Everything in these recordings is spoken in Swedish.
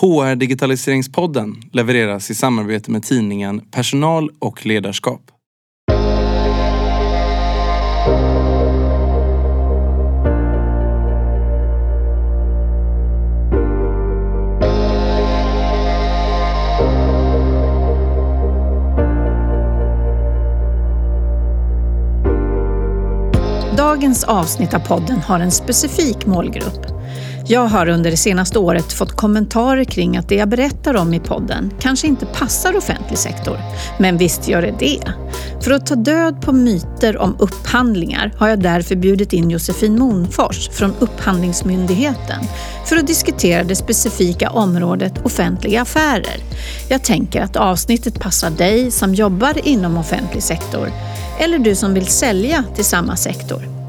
HR Digitaliseringspodden levereras i samarbete med tidningen Personal och ledarskap. Dagens avsnitt av podden har en specifik målgrupp. Jag har under det senaste året fått kommentarer kring att det jag berättar om i podden kanske inte passar offentlig sektor. Men visst gör det det. För att ta död på myter om upphandlingar har jag därför bjudit in Josefin Monfors från Upphandlingsmyndigheten för att diskutera det specifika området offentliga affärer. Jag tänker att avsnittet passar dig som jobbar inom offentlig sektor eller du som vill sälja till samma sektor.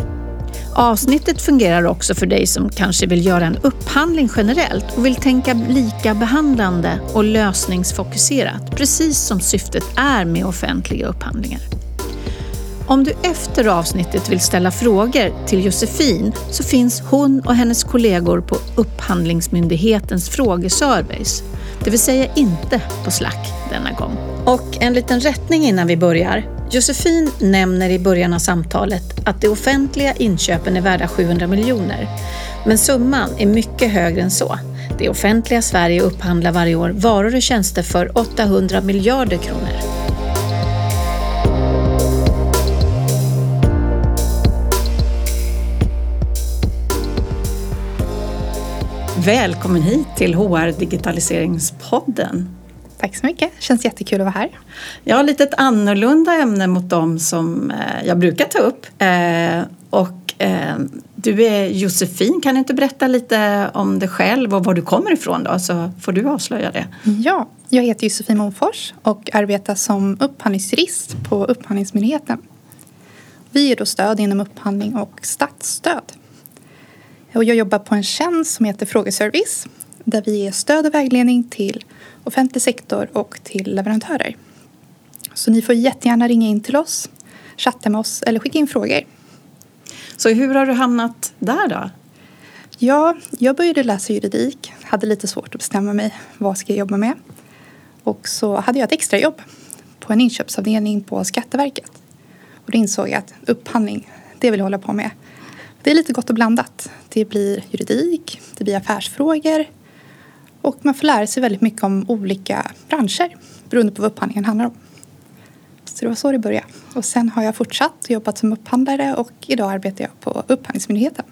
Avsnittet fungerar också för dig som kanske vill göra en upphandling generellt och vill tänka lika behandlande och lösningsfokuserat, precis som syftet är med offentliga upphandlingar. Om du efter avsnittet vill ställa frågor till Josefin så finns hon och hennes kollegor på Upphandlingsmyndighetens frågeservice, det vill säga inte på Slack denna gång. Och en liten rättning innan vi börjar. Josefin nämner i början av samtalet att de offentliga inköpen är värda 700 miljoner. Men summan är mycket högre än så. Det offentliga Sverige upphandlar varje år varor och tjänster för 800 miljarder kronor. Välkommen hit till HR Digitaliseringspodden. Tack så mycket. Känns jättekul att vara här. Jag har lite ett annorlunda ämne mot dem som eh, jag brukar ta upp. Eh, och eh, du är Josefin. Kan du inte berätta lite om dig själv och var du kommer ifrån då? Så får du avslöja det. Ja, jag heter Josefin Monfors och arbetar som upphandlingsjurist på Upphandlingsmyndigheten. Vi ger då stöd inom upphandling och statsstöd. Och jag jobbar på en tjänst som heter Frågeservice där vi ger stöd och vägledning till offentlig sektor och till leverantörer. Så ni får jättegärna ringa in till oss, chatta med oss eller skicka in frågor. Så hur har du hamnat där då? Ja, jag började läsa juridik, hade lite svårt att bestämma mig vad ska jag jobba med. Och så hade jag ett extrajobb på en inköpsavdelning på Skatteverket. Och då insåg jag att upphandling, det vill jag hålla på med. Det är lite gott och blandat. Det blir juridik, det blir affärsfrågor och man får lära sig väldigt mycket om olika branscher beroende på vad upphandlingen handlar om. Så det var så det började. Och sen har jag fortsatt och jobbat som upphandlare och idag arbetar jag på Upphandlingsmyndigheten.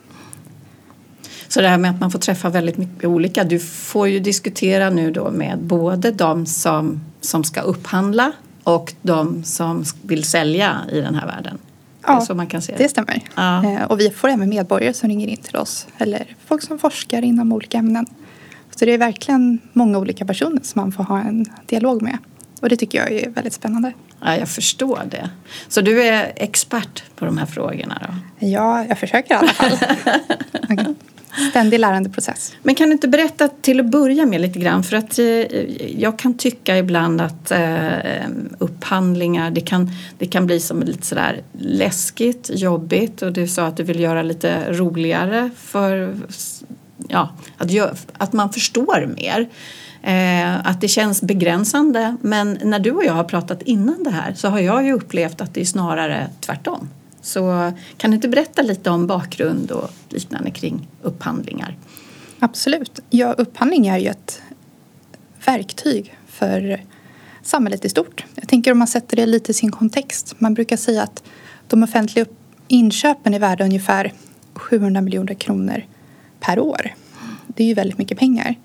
Så det här med att man får träffa väldigt mycket olika. Du får ju diskutera nu då med både de som, som ska upphandla och de som vill sälja i den här världen. Ja, så man kan se det. det stämmer. Ja. Eh, och vi får även medborgare som ringer in till oss eller folk som forskar inom olika ämnen. Så det är verkligen många olika personer som man får ha en dialog med. Och det tycker jag är väldigt spännande. Ja, jag förstår det. Så du är expert på de här frågorna då? Ja, jag försöker i alla fall. Ständig lärandeprocess. Men kan du inte berätta till att börja med lite grann? För att eh, jag kan tycka ibland att eh, upphandlingar det kan, det kan bli som lite sådär läskigt, jobbigt och du sa att du vill göra lite roligare för ja, att, gör, att man förstår mer. Eh, att det känns begränsande. Men när du och jag har pratat innan det här så har jag ju upplevt att det är snarare tvärtom. Så kan du inte berätta lite om bakgrund och liknande kring upphandlingar? Absolut. Ja, upphandling är ju ett verktyg för samhället i stort. Jag tänker om man sätter det lite i sin kontext. Man brukar säga att de offentliga inköpen är värda ungefär 700 miljoner kronor per år. Det är ju väldigt mycket pengar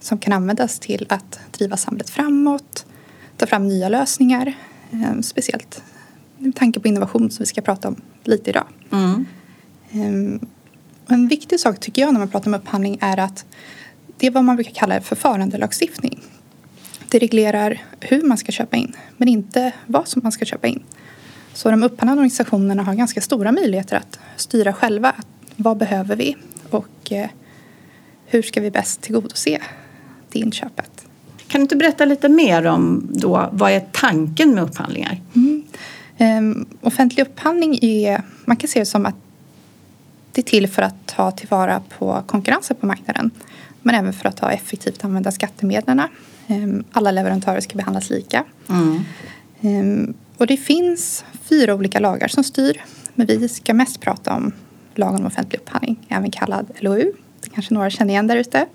som kan användas till att driva samhället framåt, ta fram nya lösningar, eh, speciellt med tanke på innovation som vi ska prata om lite idag. Mm. Eh, en viktig sak tycker jag när man pratar om upphandling är att det är vad man brukar kalla förfarandelagstiftning. Det reglerar hur man ska köpa in, men inte vad som man ska köpa in. Så de upphandlande organisationerna har ganska stora möjligheter att styra själva. Vad behöver vi? Och eh, hur ska vi bäst tillgodose det inköpet? Kan du inte berätta lite mer om då, vad är tanken med upphandlingar? Mm. Um, offentlig upphandling är, man kan se det som att det är till för att ta tillvara på konkurrensen på marknaden. Men även för att ha effektivt använda skattemedlen. Ehm, alla leverantörer ska behandlas lika. Mm. Ehm, och det finns fyra olika lagar som styr. Men vi ska mest prata om lagen om offentlig upphandling, även kallad LOU. Det kanske några känner igen där ute.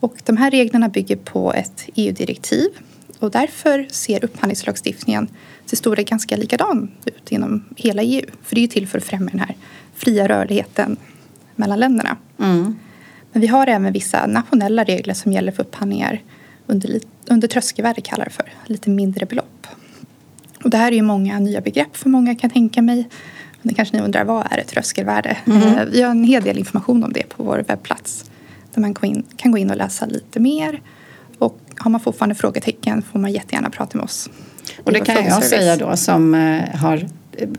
Och de här reglerna bygger på ett EU-direktiv och därför ser upphandlingslagstiftningen till stora ganska likadan ut inom hela EU. För det är ju till för att främja den här fria rörligheten mellan länderna. Mm. Men vi har även vissa nationella regler som gäller för upphandlingar under, under tröskelvärde kallar det för, lite mindre belopp. Och det här är ju många nya begrepp för många kan tänka mig. Nu kanske ni undrar, vad är ett tröskelvärde? Mm. Vi har en hel del information om det på vår webbplats där man kan gå in och läsa lite mer. Och har man fortfarande frågetecken får man jättegärna prata med oss. Och det kan jag säga då som eh, har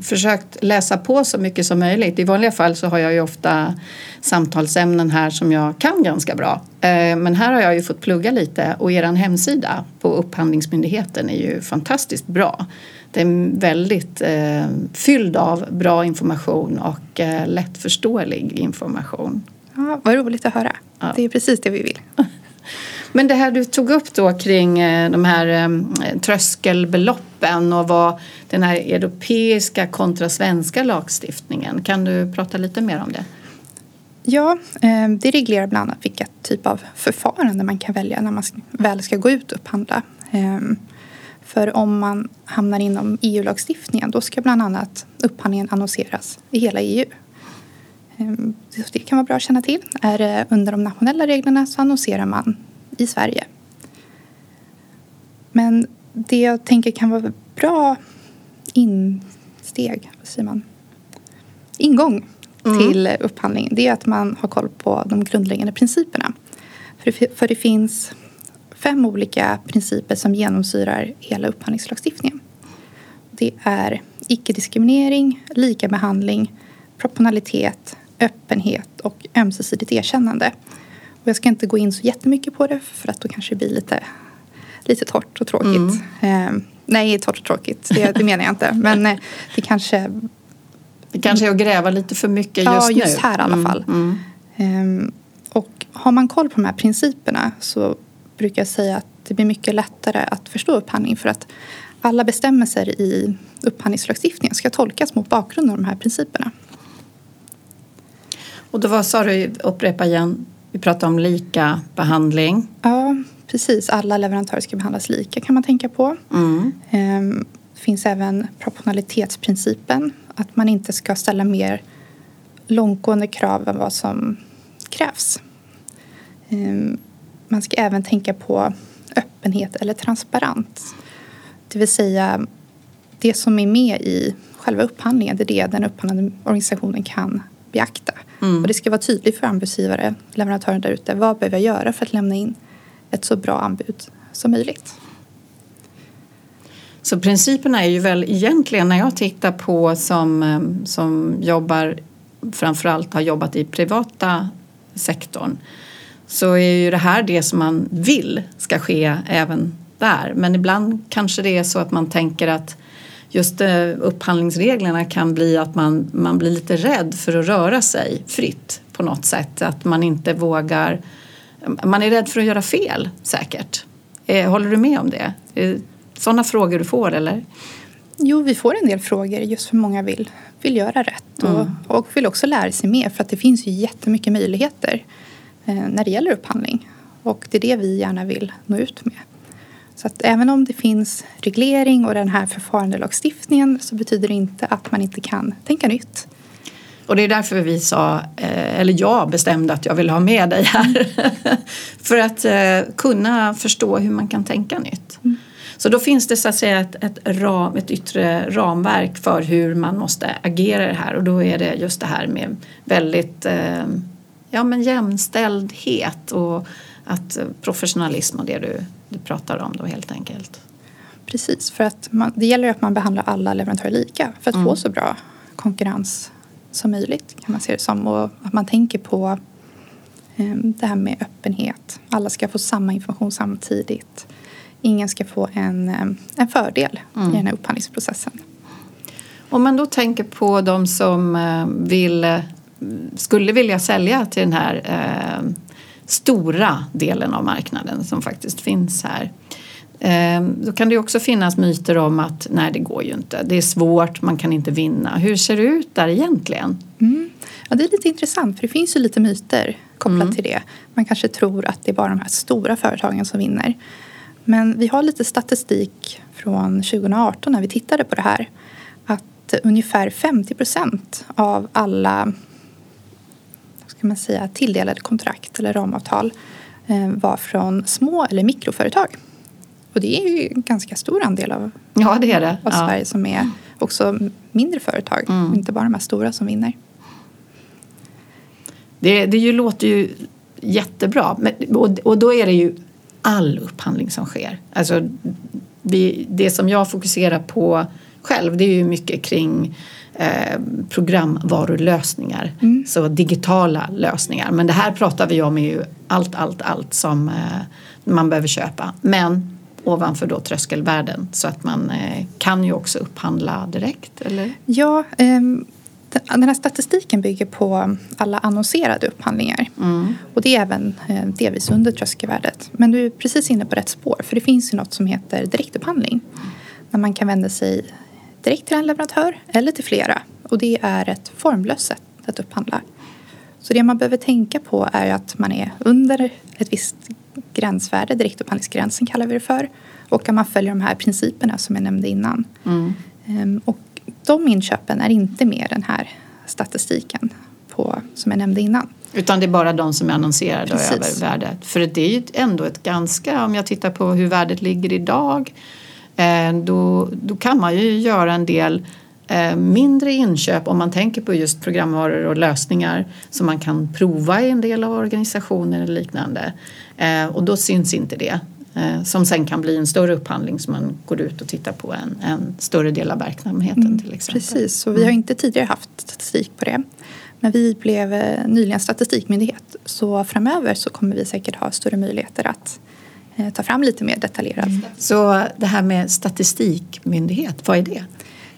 försökt läsa på så mycket som möjligt. I vanliga fall så har jag ju ofta samtalsämnen här som jag kan ganska bra. Eh, men här har jag ju fått plugga lite och er hemsida på Upphandlingsmyndigheten är ju fantastiskt bra. Den är väldigt eh, fylld av bra information och eh, lättförståelig information. Ja, vad roligt att höra. Ja. Det är precis det vi vill. Men det här du tog upp då kring eh, de här eh, tröskelbeloppen och vad den här europeiska kontra svenska lagstiftningen. Kan du prata lite mer om det? Ja, eh, det reglerar bland annat vilka typ av förfarande man kan välja när man väl ska gå ut och upphandla. För om man hamnar inom EU-lagstiftningen då ska bland annat upphandlingen annonseras i hela EU. Det kan vara bra att känna till. Är det under de nationella reglerna så annonserar man i Sverige. Men det jag tänker kan vara bra insteg, vad säger man? ingång mm. till upphandling det är att man har koll på de grundläggande principerna. För det, för det finns fem olika principer som genomsyrar hela upphandlingslagstiftningen. Det är icke-diskriminering, likabehandling, proportionalitet, öppenhet och ömsesidigt erkännande. Och jag ska inte gå in så jättemycket på det för att då kanske det blir lite, lite torrt och tråkigt. Mm. Eh, nej, torrt och tråkigt, det, det menar jag inte. Men eh, det kanske... Det kanske är att gräva lite för mycket just nu. Ja, just här i alla mm, fall. Mm. Mm. och har man koll på de här principerna så brukar jag säga att det blir mycket lättare att förstå upphandling för att alla bestämmelser i upphandlingslagstiftningen ska tolkas mot bakgrund av de här principerna. Och då vad sa du, upprepa igen, vi pratar om lika behandling. Ja, precis. Alla leverantörer ska behandlas lika kan man tänka på. Mm. Ehm, det finns även proportionalitetsprincipen. Att man inte ska ställa mer långtgående krav än vad som krävs. Ehm, man ska även tänka på öppenhet eller transparens. Det vill säga det som är med i själva upphandlingen, det är det den upphandlande organisationen kan beakta. Mm. Och det ska vara tydligt för anbudsgivare, leverantören där ute, vad behöver jag göra för att lämna in ett så bra anbud som möjligt. Så principerna är ju väl egentligen när jag tittar på som, eh, som jobbar framförallt har jobbat i privata sektorn så är ju det här det som man vill ska ske även där. Men ibland kanske det är så att man tänker att just eh, upphandlingsreglerna kan bli att man, man blir lite rädd för att röra sig fritt på något sätt. Att man inte vågar. Man är rädd för att göra fel säkert. Eh, håller du med om det? Sådana frågor du får eller? Jo, vi får en del frågor just för många vill, vill göra rätt och, mm. och vill också lära sig mer för att det finns ju jättemycket möjligheter eh, när det gäller upphandling. Och det är det vi gärna vill nå ut med. Så att även om det finns reglering och den här förfarandelagstiftningen så betyder det inte att man inte kan tänka nytt. Och det är därför vi sa, eh, eller jag bestämde att jag vill ha med dig här. För att eh, kunna förstå hur man kan tänka nytt. Mm. Så då finns det så att säga ett, ett, ram, ett yttre ramverk för hur man måste agera det här och då är det just det här med väldigt eh, ja, men jämställdhet och att professionalism och det du du pratar om då helt enkelt. Precis, för att man, det gäller att man behandlar alla leverantörer lika för att mm. få så bra konkurrens som möjligt kan man se det som och att man tänker på eh, det här med öppenhet. Alla ska få samma information samtidigt. Ingen ska få en, eh, en fördel mm. i den här upphandlingsprocessen. Om man då tänker på de som eh, vill, skulle vilja sälja till den här stora delen av marknaden som faktiskt finns här. Eh, då kan det också finnas myter om att nej det går ju inte, det är svårt, man kan inte vinna. Hur ser det ut där egentligen? Mm. Ja, det är lite intressant för det finns ju lite myter kopplat mm. till det. Man kanske tror att det är bara de här stora företagen som vinner. Men vi har lite statistik från 2018 när vi tittade på det här. Att ungefär 50 procent av alla ska man säga, tilldelade kontrakt eller ramavtal eh, var från små eller mikroföretag. Och det är ju en ganska stor andel av, ja, det är det. av Sverige ja. som är också mindre företag mm. inte bara de här stora som vinner. Det, det ju, låter ju jättebra men, och, och då är det ju all upphandling som sker. Alltså, vi, det som jag fokuserar på själv det är ju mycket kring eh, programvarulösningar. Mm. Så digitala lösningar. Men det här pratar vi om är ju allt, allt, allt som eh, man behöver köpa. Men ovanför då tröskelvärden så att man eh, kan ju också upphandla direkt, eller? Ja, ehm, den här statistiken bygger på alla annonserade upphandlingar. Mm. Och det är även eh, delvis under tröskelvärdet. Men du är precis inne på rätt spår för det finns ju något som heter direktupphandling. När man kan vända sig direkt till en leverantör eller till flera. Och det är ett formlöst sätt att upphandla. Så det man behöver tänka på är att man är under ett visst gränsvärde, direktupphandlingsgränsen kallar vi det för. Och att man följer de här principerna som jag nämnde innan. Mm. Ehm, och de inköpen är inte med den här statistiken på, som jag nämnde innan. Utan det är bara de som är annonserade Precis. över värdet. För det är ju ändå ett ganska, om jag tittar på hur värdet ligger idag, då, då kan man ju göra en del eh, mindre inköp om man tänker på just programvaror och lösningar som man kan prova i en del av organisationer eller liknande. Eh, och då syns inte det. Eh, som sen kan bli en större upphandling som man går ut och tittar på en, en större del av verksamheten mm, till exempel. Precis, och vi har mm. inte tidigare haft statistik på det. Men vi blev eh, nyligen statistikmyndighet så framöver så kommer vi säkert ha större möjligheter att eh, ta fram lite mer detaljerat. Mm. Så det här med statistikmyndighet, vad är det?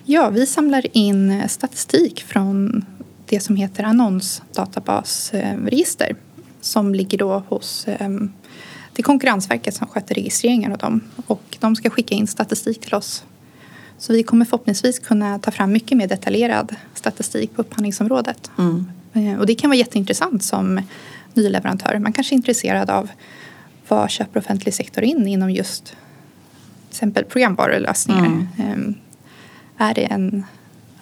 Ja, vi samlar in statistik från det som heter annonsdatabasregister som ligger då hos det är Konkurrensverket som sköter registreringen av dem och de ska skicka in statistik till oss. Så vi kommer förhoppningsvis kunna ta fram mycket mer detaljerad statistik på upphandlingsområdet. Mm. Eh, och det kan vara jätteintressant som ny leverantör. Man kanske är intresserad av vad köper offentlig sektor in inom just till exempel programvarulösningar. Mm. Ehm, är det en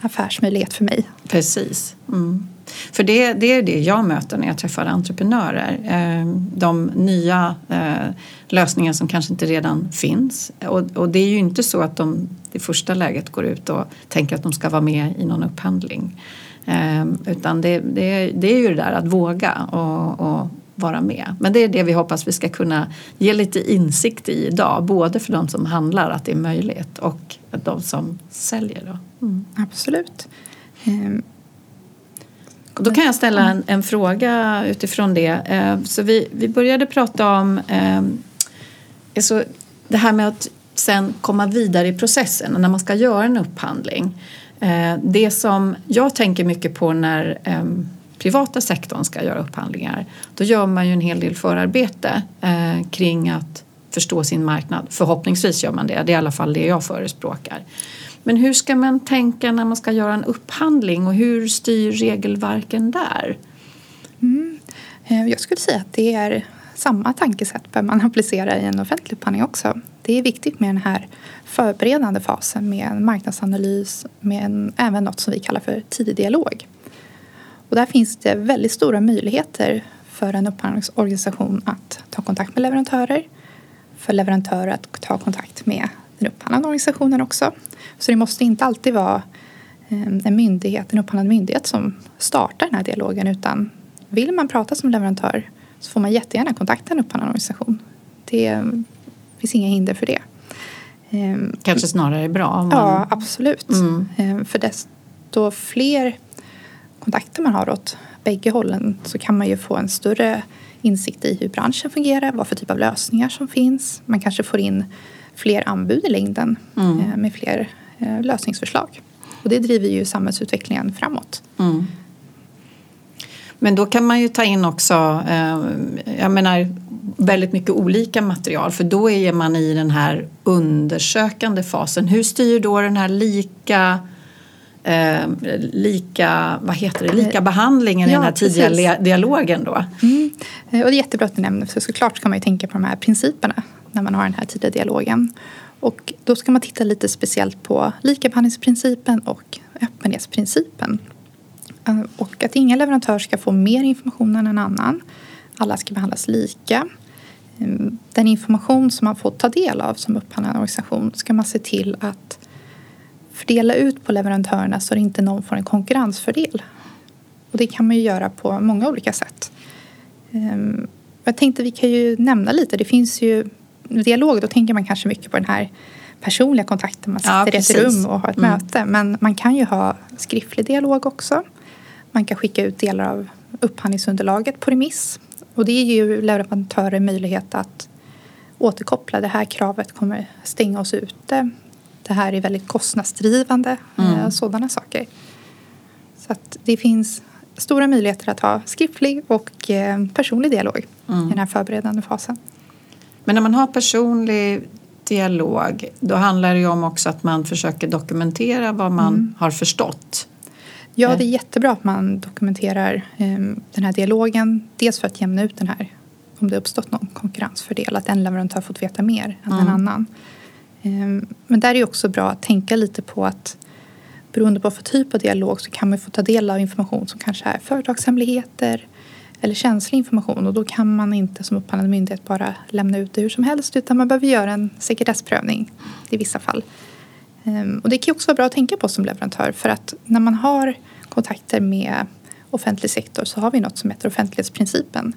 affärsmöjlighet för mig? Precis. Mm. För det, det är det jag möter när jag träffar entreprenörer. Eh, de nya eh, lösningar som kanske inte redan finns. Och, det är ju inte så att de i första läget går ut och tänker att de ska vara med i någon upphandling. Eh, utan det, det, det är ju det där att våga och, och vara med. Men det är det vi hoppas vi ska kunna ge lite insikt i idag. Både för de som handlar att det är möjligt och de som säljer. Då. Mm. Absolut. Då kan jag ställa en, en fråga utifrån det. Eh, så vi, vi började prata om eh, alltså det här med att sen komma vidare i processen när man ska göra en upphandling. Eh, det som jag tänker mycket på när privata sektorn ska göra upphandlingar då gör man ju en hel del förarbete eh, kring att förstå sin marknad. Förhoppningsvis gör man det, det är i alla fall det jag förespråkar. Men hur ska man tänka när man ska göra en upphandling och hur styr regelverken där? Mm. Eh, jag skulle säga att det är samma tankesätt bör man applicera i en offentlig upphandling också. Det är viktigt med den här förberedande fasen med en marknadsanalys med en, även något som vi kallar för tidig dialog. Och där finns det väldigt stora möjligheter för en upphandlingsorganisation att ta kontakt med leverantörer, för leverantörer att ta kontakt med den upphandlande organisationen också. Så det måste inte alltid vara eh, en myndighet, en upphandlande myndighet som startar den här dialogen utan vill man prata som leverantör så får man jättegärna kontakta en upphandlande organisation. Det finns inga hinder för det. Eh, Kanske snarare bra? Man... Ja, absolut. Mm. Eh, för desto fler kontakter man har åt bägge hållen så kan man ju få en större insikt i hur branschen fungerar, vad för typ av lösningar som finns. Man kanske får in fler anbud i längden mm. Eh, med fler eh, lösningsförslag. Och det driver ju samhällsutvecklingen framåt. Mm. Men då kan man ju ta in också, eh, jag menar väldigt mycket olika material för då är man i den här undersökande fasen. Hur styr då den här lika eh, lika, vad heter det, lika behandlingen ja, i den här tidiga precis. dialogen då? Mm. Och det är jättebra att du nämner för såklart ska man ju tänka på de här principerna när man har den här tidiga dialogen. Och då ska man titta lite speciellt på likabehandlingsprincipen och öppenhetsprincipen. Eh, och att ingen leverantör ska få mer information än en annan. Alla ska behandlas lika. Eh, den information som man får ta del av som upphandlande organisation ska man se till att fördela ut på leverantörerna så att inte någon får en konkurrensfördel. Och det kan man ju göra på många olika sätt. Eh, jag tänkte vi kan ju nämna lite. Det finns ju dialog, då tänker man kanske mycket på den här personliga kontakten. Man sitter ja, i ett rum och har ett mm. möte. Men man kan ju ha skriftlig dialog också. Man kan skicka ut delar av upphandlingsunderlaget på remiss. Och det ger ju leverantörer möjlighet att återkoppla. Det här kravet kommer stänga oss ute. Det här är väldigt kostnadsdrivande. Mm. Eh, sådana saker. Så att det finns stora möjligheter att ha skriftlig och eh, personlig dialog mm. i den här förberedande fasen. Men när man har personlig dialog då handlar det ju om också att man försöker dokumentera vad man mm. har förstått. Ja, det är jättebra att man dokumenterar um, den här dialogen. Dels för att jämna ut den här, om det uppstått någon konkurrensfördel, att en leverantör fått veta mer än mm. en annan. Ehm, men där är det också bra att tänka lite på att beroende på för typ av dialog så kan man få ta del av information som kanske är företagshemligheter eller känslig information och då kan man inte som upphandlande myndighet bara lämna ut det hur som helst utan man behöver göra en sekretessprövning i vissa fall. Ehm, och det kan också vara bra att tänka på som leverantör för att när man har kontakter med offentlig sektor så har vi något som heter offentlighetsprincipen.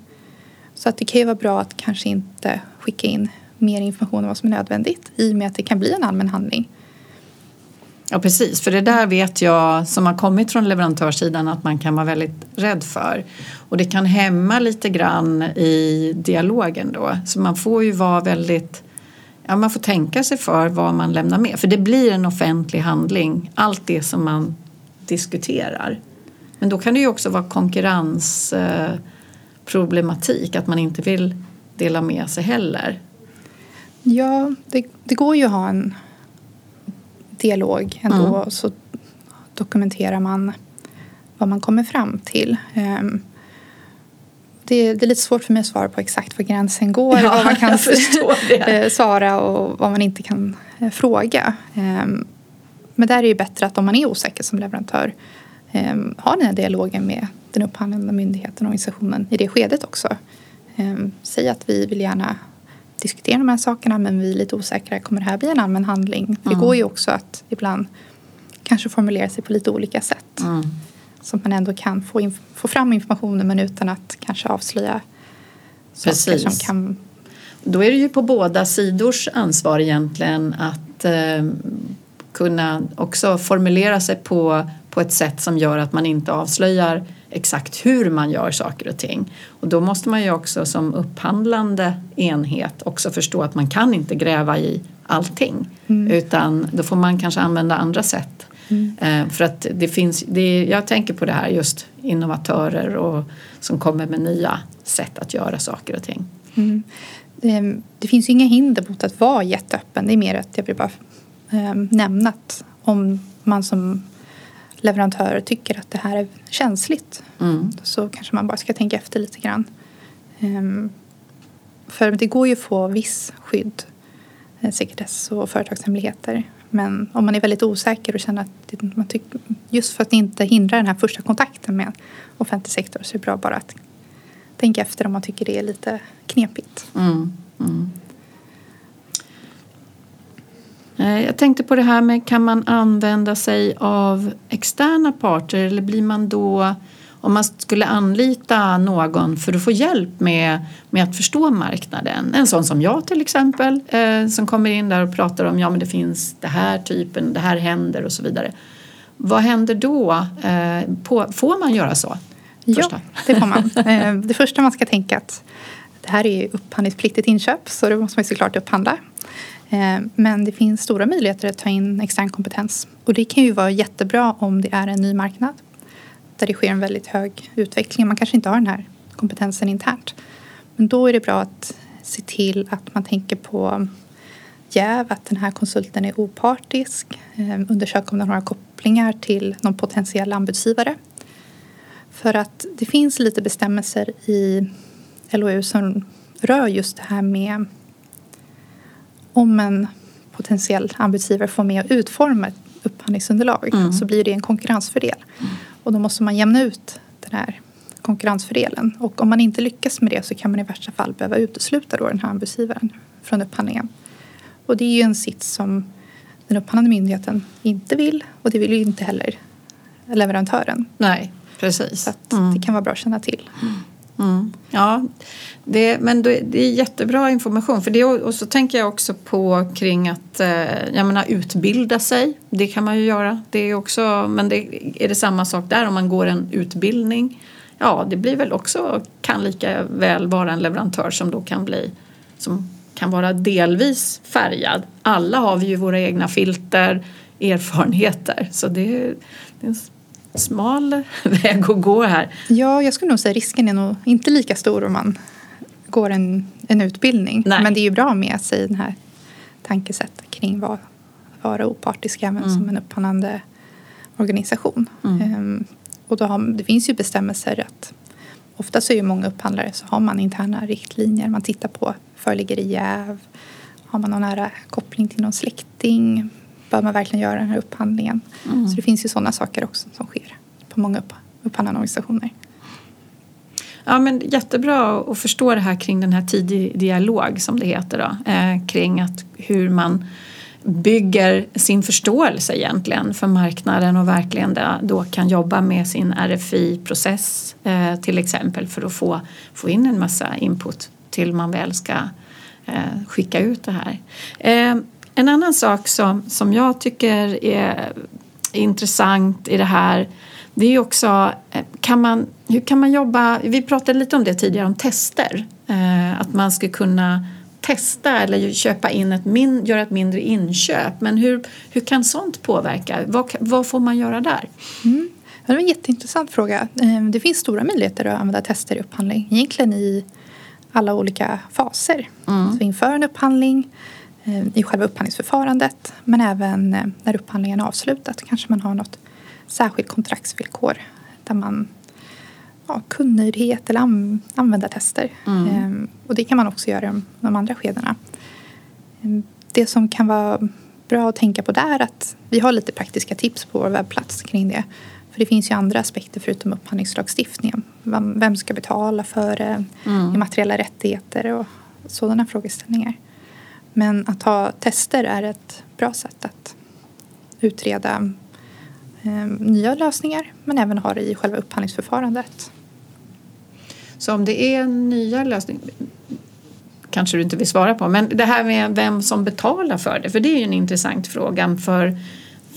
Så att det kan ju vara bra att kanske inte skicka in mer information om vad som är nödvändigt i och med att det kan bli en allmän handling. Ja precis, för det där vet jag som har kommit från leverantörssidan att man kan vara väldigt rädd för. Och det kan hämma lite grann i dialogen då. Så man får ju vara väldigt Ja, man får tänka sig för vad man lämnar med. För det blir en offentlig handling, allt det som man diskuterar. Men då kan det ju också vara konkurrensproblematik, att man inte vill dela med sig heller. Ja, det, det går ju att ha en dialog ändå mm. så dokumenterar man vad man kommer fram till. Um, det, det, är lite svårt för mig att svara på exakt var gränsen går. Ja, vad man kan eh, svara och vad man inte kan eh, fråga. Um, men där är det bättre att om man är osäker som leverantör um, ha den här dialogen med den upphandlande myndigheten och organisationen i det skedet också. Säg att vi vill gärna diskutera de här sakerna men vi är lite osäkra. Kommer det här bli en allmän handling? För mm. det går ju också att ibland kanske formulera sig på lite olika sätt. Mm. Så att man ändå kan få, få fram informationen men utan att kanske avslöja Precis. saker som kan... Då är det ju på båda sidors ansvar egentligen att eh, kunna också formulera sig på, på ett sätt som gör att man inte avslöjar exakt hur man gör saker och ting. Och då måste man ju också som upphandlande enhet också förstå att man kan inte gräva i allting mm. utan då får man kanske använda andra sätt. Mm. Eh, för att det finns, det, jag tänker på det här just innovatörer och, som kommer med nya sätt att göra saker och ting. Mm. Det, det, finns ju inga hinder mot att vara jätteöppen. Det är mer att jag vill bara eh, nämna att om man som leverantörer tycker att det här är känsligt mm. så kanske man bara ska tänka efter lite grann. Um, för det går ju att få viss skydd, eh, sekretess och företagshemligheter. Men om man är väldigt osäker och känner att man tycker, just för att inte hindra den här första kontakten med offentlig sektor så är det bra bara att tänka efter om man tycker det är lite knepigt. Mm. Mm. Eh, jag tänkte på det här med kan man använda sig av externa parter eller blir man då om man skulle anlita någon för att få hjälp med, med att förstå marknaden. En sån som jag till exempel eh, som kommer in där och pratar om ja men det finns det här typen, det här händer och så vidare. Vad händer då? Eh, på, får man göra så? Första? Ja, det får man. Eh, det första man ska tänka att det här är upphandlingspliktigt inköp så det måste man såklart upphandla. Eh, men det finns stora möjligheter att ta in extern kompetens och det kan ju vara jättebra om det är en ny marknad. där det sker en väldigt hög utveckling. Man kanske inte har den här kompetensen internt. Men då är det bra att se till att man tänker på jäv, att den här konsulten är opartisk, eh, Undersök undersöka om den har kopplingar till någon potentiell anbudsgivare. För att det finns lite bestämmelser i LOU som rör just det här med om en potentiell anbudsgivare får med att utforma ett upphandlingsunderlag mm. så blir det en konkurrensfördel. Mm. Och då måste man jämna ut den här konkurrensfördelen. Och om man inte lyckas med det så kan man i värsta fall behöva utesluta då den här anbudsgivaren från upphandlingen. Och det är ju en sits som den upphandlande myndigheten inte vill och det vill ju inte heller leverantören. Nej, precis. Så mm. det kan vara bra att känna till. Mm. Ja, det, men det är jättebra information. För det, och så tänker jag också på kring att eh, jag menar, utbilda sig. Det kan man ju göra. Det är också, men det, är det samma sak där om man går en utbildning? Ja, det blir väl också, kan lika väl vara en leverantör som då kan bli som kan vara delvis färgad. Alla har vi ju våra egna filter, erfarenheter. Så det, det är en smal väg att gå här. Ja, jag skulle nog säga risken är nog inte lika stor om man går en, en utbildning. Nej. Men det är ju bra med sig den här tankesättet kring vad vara opartisk även mm. som en upphandlande organisation. Mm. Ehm, och då har, det finns ju bestämmelser att ofta så är ju många upphandlare så har man interna riktlinjer. Man tittar på föreligger det jäv? Har man någon nära koppling till någon släkting? Bör man verkligen göra den här upphandlingen? Mm. Så det finns ju sådana saker också som sker på många upp, upphandlande organisationer. Ja, men jättebra att förstå det här kring den här tidig dialog som det heter då, eh, kring att hur man bygger sin förståelse egentligen för marknaden och verkligen då kan jobba med sin RFI-process eh, till exempel för att få, få in en massa input till man väl ska eh, skicka ut det här. En annan sak som, som jag tycker är intressant i det här det är också, eh, kan man, hur kan man jobba, vi pratade lite om det tidigare om tester, eh, att man ska kunna testa eller köpa in ett min, göra ett mindre inköp. Men hur, hur kan sånt påverka? Vad, vad får man göra där? Mm. Det var en jätteintressant fråga. Eh, det finns stora möjligheter att använda tester i upphandling. Egentligen i alla olika faser. Mm. Så inför en upphandling, i själva upphandlingsförfarandet men även eh, när upphandlingen är avslutad kanske man har något särskilt kontraktsvillkor där man ja, kundnöjdhet eller an, användartester. Mm. Ehm, och det kan man också göra i de andra skedena. Ehm, det som kan vara bra att tänka på där är att vi har lite praktiska tips på vår webbplats kring det. För det finns ju andra aspekter förutom upphandlingslagstiftningen. Vem ska betala för det? Mm. Immateriella rättigheter och sådana frågeställningar. Men att ha tester är ett bra sätt att utreda eh, nya lösningar men även ha det i själva upphandlingsförfarandet. Så om det är nya lösningar kanske du inte vill svara på men det här med vem som betalar för det för det är ju en intressant fråga för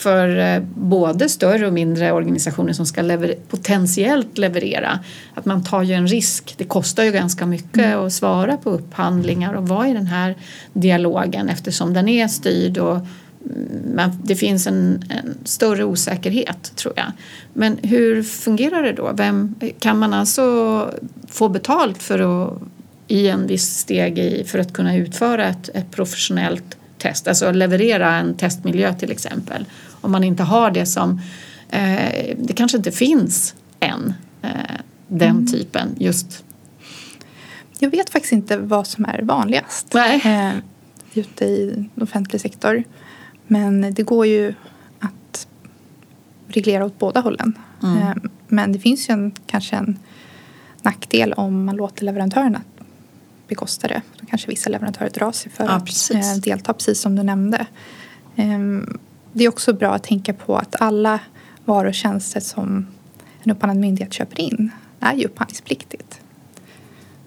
för eh, både större och mindre organisationer som ska lever potentiellt leverera. Att man tar ju en risk. Det kostar ju ganska mycket mm. att svara på upphandlingar och vara i den här dialogen eftersom den är styrd och men det finns en, en, större osäkerhet tror jag. Men hur fungerar det då? Vem, kan man alltså få betalt för att i en viss steg i, för att kunna utföra ett, ett professionellt test, alltså leverera en testmiljö till exempel. Om man inte har det som, eh, det kanske inte finns än, eh, den mm. typen just. Jag vet faktiskt inte vad som är vanligast Nej. Eh, ute i offentlig sektor. Men det går ju att reglera åt båda hållen. Mm. Eh, men det finns ju en, kanske en nackdel om man låter leverantörerna bekosta det. Då kanske vissa leverantörer drar sig för ja, att precis. Eh, delta, precis som du nämnde. Det är också bra att tänka på att alla varor och tjänster som en upphandlad myndighet köper in är ju upphandlingspliktigt.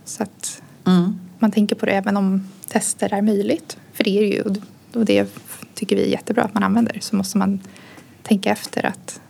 Så att mm. man tänker på det även om tester är möjligt. För det är ju och det tycker vi är jättebra att man använder så måste man tänka efter att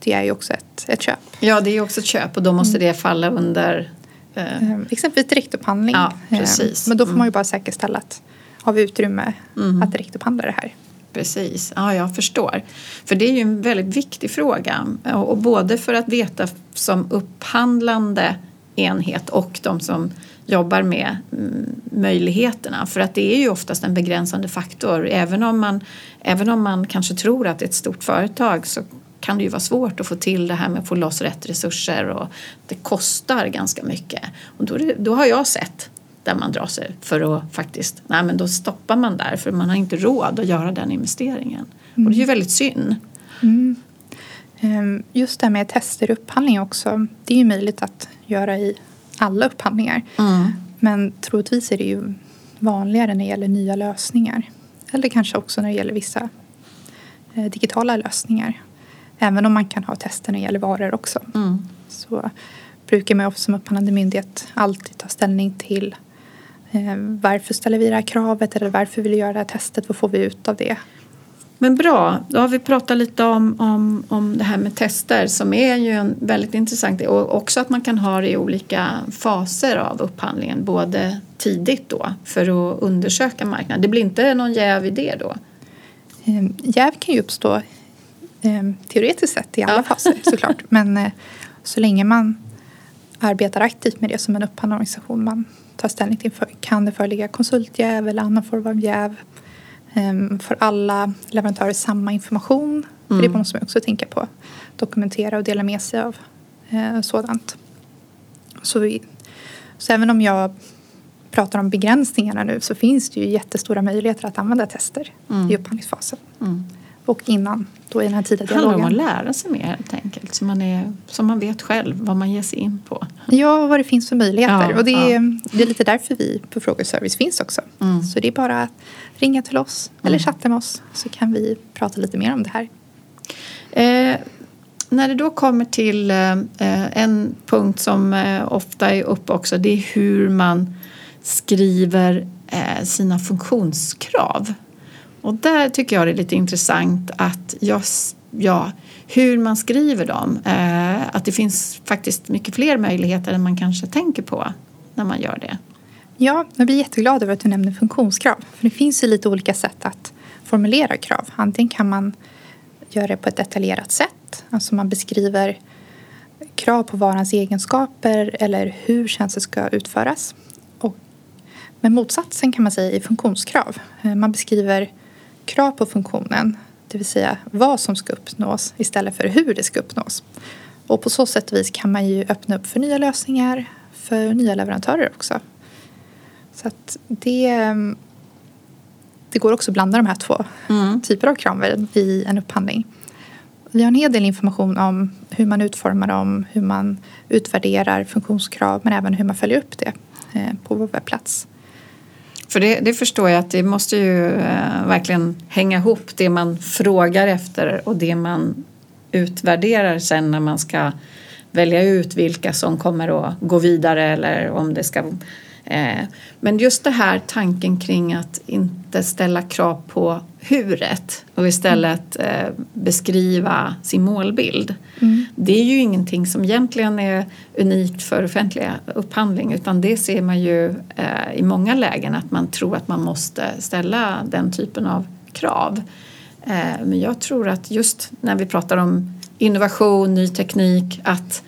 det är ju också ett, ett köp. Ja, det är ju också ett köp och då måste mm. det falla under Eh. Ehm, exempelvis direktupphandling. Ja, precis. Ehm, men då får man ju mm. bara säkerställa att har vi utrymme mm. att direktupphandla det här. Precis, ja jag förstår. För det är ju en väldigt viktig fråga. Och både för att veta som upphandlande enhet och de som jobbar med mm, möjligheterna. För att det är ju oftast en begränsande faktor. Även om man, även om man kanske tror att det är ett stort företag så kan det ju vara svårt att få till det här med att få loss rätt resurser och det kostar ganska mycket. Och då, då har jag sett där man drar sig för att faktiskt, nej men då stoppar man där för man har inte råd att göra den investeringen. Mm. Och det är ju väldigt synd. Mm. Ehm, just det här med tester i upphandling också, det är ju möjligt att göra i alla upphandlingar. Mm. Men troligtvis är det ju vanligare när det gäller nya lösningar. Eller kanske också när det gäller vissa eh, digitala lösningar. Även om man kan ha tester när det gäller varor också. Mm. Så brukar man som upphandlande myndighet alltid ta ställning till varför ställer vi det här kravet eller varför vill vi göra det här testet? Vad får vi ut av det? Men bra, då har vi pratat lite om, om, om det här med tester som är ju en väldigt intressant och också att man kan ha det i olika faser av upphandlingen, både tidigt då för att undersöka marknaden. Det blir inte någon jäv i det då? Ehm, jäv kan ju uppstå ehm, teoretiskt sett i alla ja. faser såklart, men eh, så länge man arbetar aktivt med det som en upphandlande organisation, man tar ställning till kan det föreligga konsultjäv eller annan form av jäv Ehm, för alla leverantörer samma information. Mm. För det mm. måste man också tänka på. Dokumentera och dela med sig av eh, sådant. Så, vi, så även om jag pratar om begränsningarna nu så finns det ju jättestora möjligheter att använda tester mm. i upphandlingsfasen. Mm. Och innan, då i den här tidiga dialogen. Det handlar om att lära sig mer helt enkelt. Så man, är, så man vet själv vad man ger sig in på. Ja, vad det finns för möjligheter. Ja, och det är, ja. det är lite därför vi på Frågeservice finns också. Mm. Så det är bara att ringa till oss eller mm. chatta med oss så kan vi prata lite mer om det här. Eh, när det då kommer till eh, en punkt som eh, ofta är uppe också det är hur man skriver eh, sina funktionskrav. Och där tycker jag det är lite intressant att jag, ja, hur man skriver dem. Eh, att det finns faktiskt mycket fler möjligheter än man kanske tänker på när man gör det. Ja, jag blir jätteglad över att du nämner funktionskrav. För det finns ju lite olika sätt att formulera krav. Antingen kan man göra det på ett detaljerat sätt. Alltså man beskriver krav på varans egenskaper eller hur tjänsten ska utföras. Och, men motsatsen kan man säga i funktionskrav. Eh, man beskriver krav på funktionen, det vill säga vad som ska uppnås istället för hur det ska uppnås. Och på så sätt vis kan man ju öppna upp för nya lösningar för nya leverantörer också. Så att det, det går också att blanda de här två mm. typer av krav i en upphandling. Vi har en hel del information om hur man utformar dem, hur man utvärderar funktionskrav men även hur man följer upp det eh, på vår webbplats. För det, det, förstår jag att det måste ju eh, verkligen hänga ihop det man frågar efter och det man utvärderar sen när man ska välja ut vilka som kommer att gå vidare eller om det ska men just det här tanken kring att inte ställa krav på huret och istället eh, beskriva sin målbild. Mm. Det är ju ingenting som egentligen är unikt för offentliga upphandling utan det ser man ju eh, i många lägen att man tror att man måste ställa den typen av krav. Men jag tror att just när vi pratar om innovation, ny teknik, att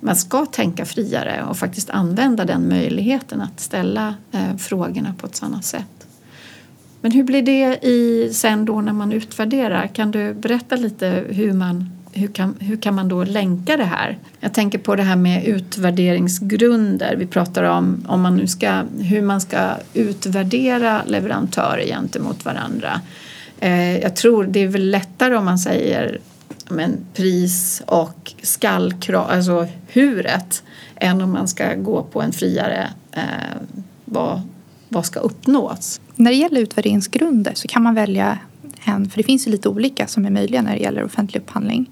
man ska tänka friare och faktiskt använda den möjligheten att ställa eh, frågorna på ett sådant sätt. Men hur blir det i, sen då när man utvärderar? Kan du berätta lite hur man hur kan, hur kan man då länka det här? Jag tänker på det här med utvärderingsgrunder. Vi pratar om, om man nu ska, hur man ska utvärdera leverantörer gentemot varandra. Eh, jag tror det är väl lättare om man säger men, pris och skallkrav, alltså huret än om man ska gå på en friare eh, vad, vad ska uppnås. När det gäller utvärderingsgrunder så kan man välja en, för det finns ju lite olika som är möjliga när det gäller offentlig upphandling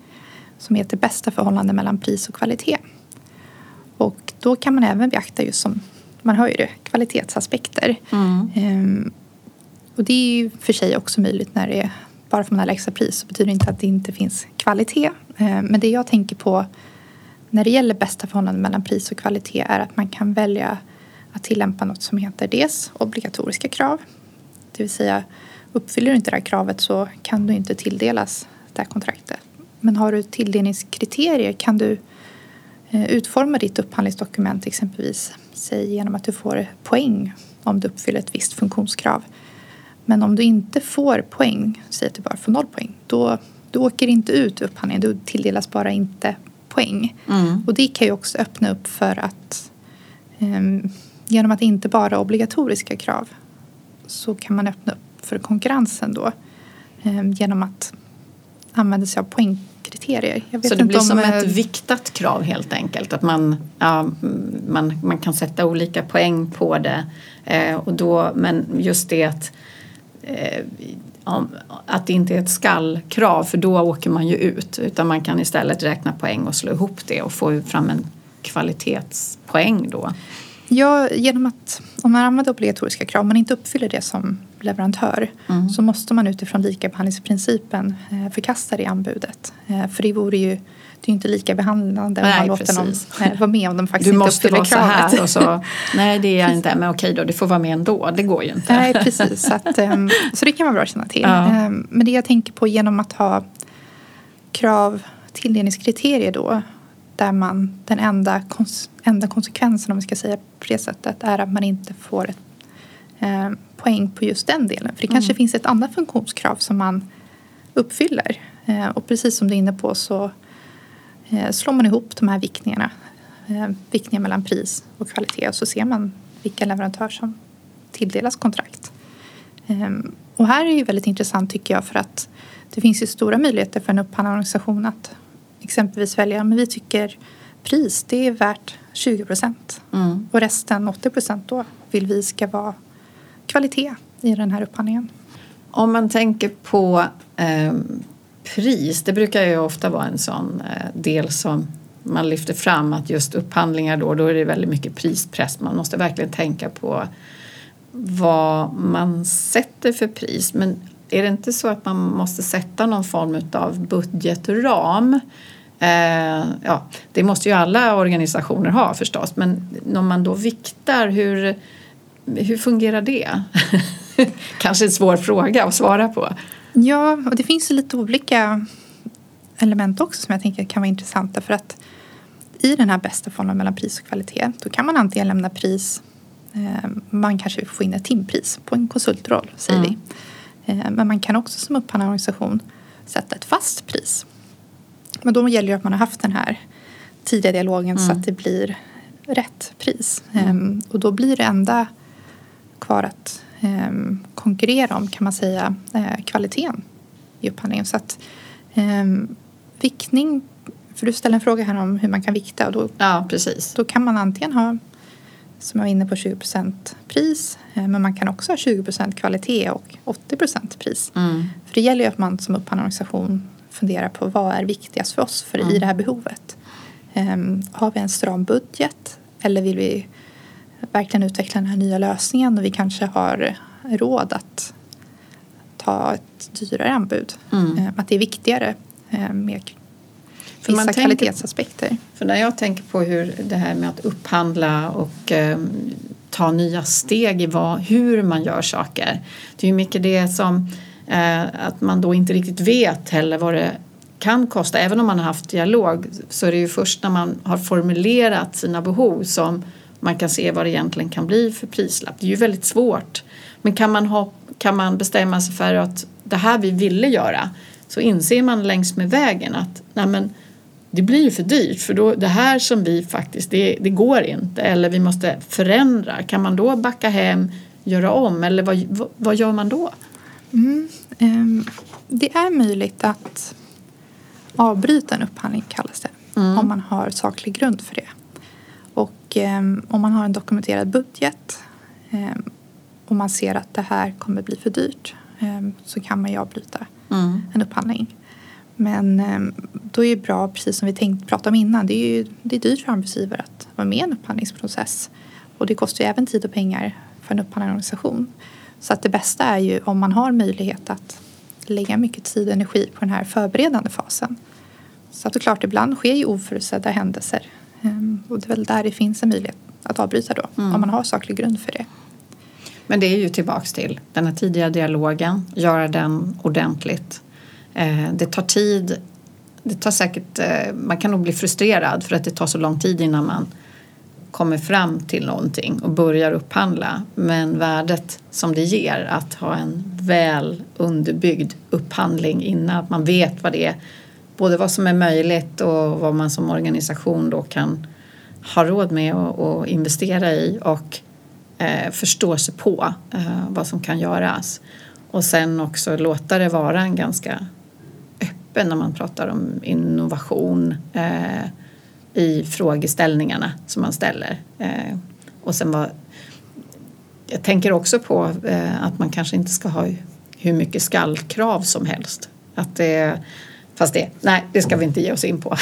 som heter bästa förhållande mellan pris och kvalitet. Och då kan man även beakta just som, man hör ju det, kvalitetsaspekter. Mm. Ehm, och det är ju för sig också möjligt när det är bara för att man har lägsta pris så betyder det inte att det inte finns kvalitet. Eh, men det jag tänker på när det gäller bästa förhållande mellan pris och kvalitet är att man kan välja att tillämpa något som heter dels obligatoriska krav. Det vill säga uppfyller du inte det här kravet så kan du inte tilldelas det här kontraktet. Men har du tilldelningskriterier kan du eh, utforma ditt upphandlingsdokument exempelvis säg genom att du får poäng om du uppfyller ett visst funktionskrav. Men om du inte får poäng, säg att du bara får noll poäng, då, du åker inte ut upphandlingen. Du tilldelas bara inte poäng. Mm. Och det kan ju också öppna upp för att um, genom att inte bara obligatoriska krav så kan man öppna upp för konkurrensen då um, genom att använda sig av poängkriterier. så det blir som ett viktat krav helt enkelt? Att man, ja, man, man kan sätta olika poäng på det. Eh, och då, men just det att eh, att det inte är ett skallkrav för då åker man ju ut utan man kan istället räkna poäng och slå ihop det och få fram en kvalitetspoäng då. Ja, genom att om man använder obligatoriska krav, man inte uppfyller det som leverantör mm. så måste man utifrån likabehandlingsprincipen eh, förkasta det anbudet. Eh, för det vore ju det är inte lika behandlande om man låter någon vara med om de faktiskt du inte uppfyller kravet. Du måste vara så här och så, nej det är jag inte, men okej då, du får vara med ändå, det går ju inte. Nej precis, så, att, um, så det kan vara bra att känna till. Ja. Um, men det jag tänker på genom att ha krav, tilldelningskriterier då, där man den enda, kons, enda konsekvensen om vi ska säga på det sättet är att man inte får ett eh, poäng på just den delen. För det kanske mm. finns ett annat funktionskrav som man uppfyller. Eh, och precis som du är inne på så slår man ihop de här viktningarna, eh, viktningar mellan pris och kvalitet och så ser man vilka leverantör som tilldelas kontrakt. Ehm, och här är ju väldigt intressant tycker jag för att det finns ju stora möjligheter för en upphandlande organisation att exempelvis välja, men vi tycker pris det är värt 20 procent mm. och resten 80 procent då vill vi ska vara kvalitet i den här upphandlingen. Om man tänker på eh, pris, det brukar ju ofta vara en sån eh, del som man lyfter fram att just upphandlingar då, då är det väldigt mycket prispress. Man måste verkligen tänka på vad man sätter för pris. Men är det inte så att man måste sätta någon form av budgetram? Eh, ja, det måste ju alla organisationer ha förstås, men när man då viktar, hur, hur fungerar det? Kanske en svår fråga att svara på. Ja, och det finns lite olika element också som jag tänker kan vara intressanta för att i den här bästa formen mellan pris och kvalitet då kan man antingen lämna pris eh, man kanske får in ett timpris på en konsultroll säger mm. vi. Eh, men man kan också som upphandlande organisation sätta ett fast pris. Men då gäller det att man har haft den här tidiga dialogen mm. så att det blir rätt pris. Mm. Eh, och då blir det enda kvar att konkurrera om kan man säga eh, kvaliteten i upphandlingen. Så att eh, viktning, för du ställer en fråga här om hur man kan vikta och då, ja, precis. då kan man antingen ha som jag var inne på 20% pris eh, men man kan också ha 20% kvalitet och 80% pris. Mm. För det gäller ju att man som upphandlingsorganisation funderar på vad är viktigast för oss för mm. i det här behovet. Um, har vi en stram budget eller vill vi verkligen utveckla den här nya lösningen och vi kanske har råd att ta ett dyrare anbud. Mm. Eh, att det är viktigare eh, med för vissa tänker, kvalitetsaspekter. För när jag tänker på hur det här med att upphandla och eh, ta nya steg i vad, hur man gör saker. Det är ju mycket det som eh, att man då inte riktigt vet heller vad det kan kosta. Även om man har haft dialog så är det ju först när man har formulerat sina behov som man kan se vad det egentligen kan bli för prislapp. Det är ju väldigt svårt. Men kan man, ha, kan man bestämma sig för att det här vi ville göra så inser man längs med vägen att nej men, det blir ju för dyrt för då, det här som vi faktiskt, det, det går inte eller vi måste förändra. Kan man då backa hem, göra om eller vad, vad, vad gör man då? Mm, um, det är möjligt att avbryta en upphandling kallas det. Mm. Om man har saklig grund för det. Och eh, om man har en dokumenterad budget eh, och man ser att det här kommer bli för dyrt eh, så kan man ju avbryta mm. en upphandling. Men ehm, då är det bra, precis som vi tänkt prata om innan, det är ju det är dyrt för arbetsgivare att vara med i en upphandlingsprocess. Och det kostar ju även tid och pengar för en upphandlande organisation. Så att det bästa är ju om man har möjlighet att lägga mycket tid och energi på den här förberedande fasen. Så att det är klart, ibland sker ju oförutsedda händelser Ehm, och det är väl där det finns en möjlighet att avbryta då, mm. om man har saklig grund för det. Men det är ju tillbaks till den här tidiga dialogen, göra den ordentligt. Eh, det tar tid. Det tar säkert, eh, man kan nog bli frustrerad för att det tar så lång tid innan man kommer fram till någonting och börjar upphandla. Men värdet som det ger att ha en väl underbyggd upphandling innan att man vet vad det är, både vad som är möjligt och vad man som organisation då kan ha råd med och, investera i och eh, förstå sig på eh, vad som kan göras. Och sen också låta det vara en ganska öppen när man pratar om innovation eh, i frågeställningarna som man ställer. Eh, och sen var, jag tänker också på eh, att man kanske inte ska ha hur mycket skallkrav som helst. Att det, fast det, nej, det ska vi inte ge oss in på.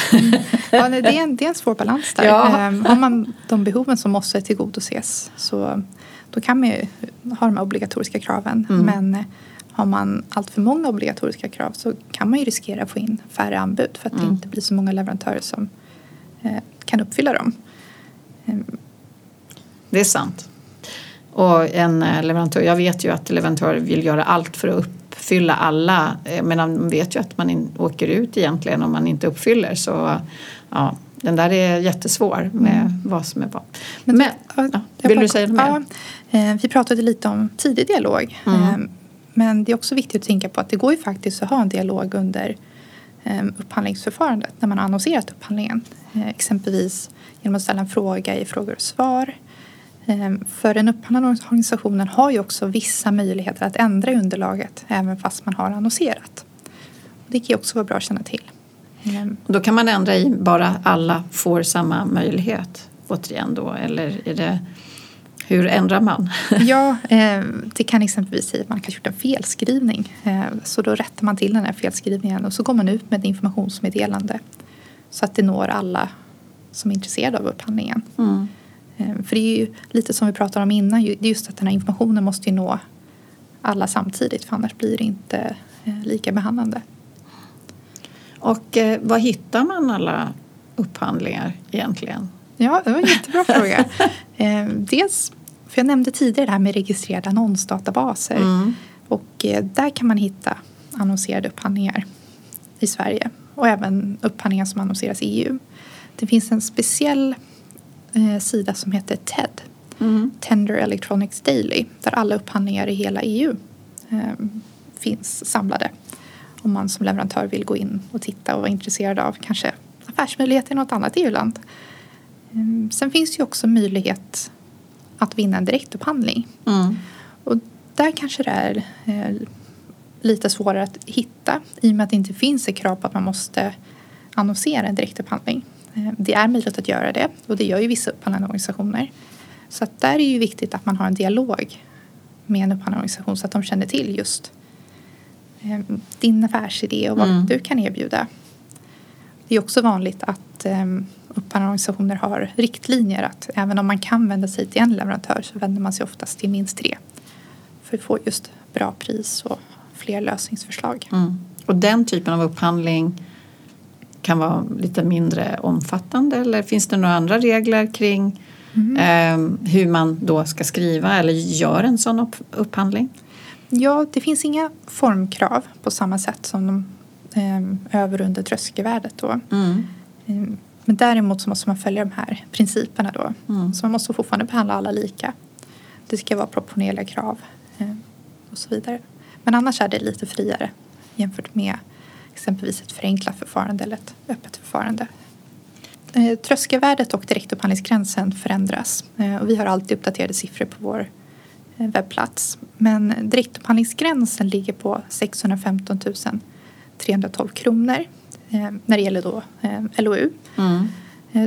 ja, det, är en, det är en svår balans där. Ja. Um, har man de behoven som måste tillgodoses så då kan man ju ha de obligatoriska kraven. Mm. Men har man allt för många obligatoriska krav så kan man ju riskera att få in färre anbud för att mm. det inte blir så många leverantörer som eh, kan uppfylla dem. Um. Det är sant. Och en eh, leverantör, jag vet ju att leverantörer vill göra allt för att uppfylla alla eh, men man vet ju att man in, åker ut egentligen om man inte uppfyller så ja, den där är jättesvår med mm. vad som är vad. Men, men ja, vill bara, du säga något mer? Ja, eh, vi pratade lite om tidig dialog mm. men det är också viktigt att tänka på att det går ju faktiskt att ha en dialog under upphandlingsförfarandet när man har annonserat upphandlingen. Exempelvis genom att ställa en fråga i frågor och svar Ehm, för den upphandlande organisationen har ju också vissa möjligheter att ändra underlaget även fast man har annonserat. Det kan ju också vara bra att känna till. Ehm. Då kan man ändra i bara alla får samma möjlighet återigen då eller är det hur ändrar man? ja, ehm, det kan exempelvis säga att man kanske gjort en felskrivning. Så då rättar man till den här felskrivningen och så går man ut med ett informationsmeddelande så att det når alla som är intresserade av upphandlingen. Mm. Eh, för det är ju lite som vi pratade om innan, det är just att den här informationen måste ju nå alla samtidigt för annars blir det inte eh, lika behandlande. Och eh, var hittar man alla upphandlingar egentligen? Ja, det var en jättebra fråga. Eh, dels, för jag nämnde tidigare det här med registrerade annonsdatabaser mm. och eh, där kan man hitta annonserade upphandlingar i Sverige och även upphandlingar som annonseras i EU. Det finns en speciell eh, sida som heter TED. Mm. Tender Electronics Daily. Där alla upphandlingar i hela EU eh, finns samlade. Om man som leverantör vill gå in och titta och vara intresserad av kanske affärsmöjligheter i något annat EU-land. Eh, sen finns det ju också möjlighet att vinna en direktupphandling. Mm. Och där kanske det är eh, lite svårare att hitta i och med att det inte finns ett krav på att man måste annonsera en direktupphandling. Eh, det är möjligt att göra det och det gör ju vissa upphandlande organisationer. Så att där är det ju viktigt att man har en dialog med en upphandlande organisation så att de känner till just eh, din affärsidé och vad mm. du kan erbjuda. Det är också vanligt att eh, upphandlande organisationer har riktlinjer att även om man kan vända sig till en leverantör så vänder man sig oftast till minst tre för att få just bra pris och fler lösningsförslag. Mm. Och den typen av upphandling kan vara lite mindre omfattande eller finns det några andra regler kring mm. eh, hur man då ska skriva eller gör en sån upp, upphandling? Ja, det finns inga formkrav på samma sätt som de eh, över och under tröskelvärdet då. Mm. Eh, men däremot så måste man följa de här principerna då. Mm. Så man måste fortfarande behandla alla lika. Det ska vara proportionerliga krav eh, och så vidare. Men annars är det lite friare jämfört med exempelvis ett förenklat förfarande eller ett öppet förfarande. Eh, tröskelvärdet och direktupphandlingsgränsen förändras eh, och vi har alltid uppdaterade siffror på vår eh, webbplats. Men direktupphandlingsgränsen ligger på 615 312 kronor när det gäller då LOU. Mm.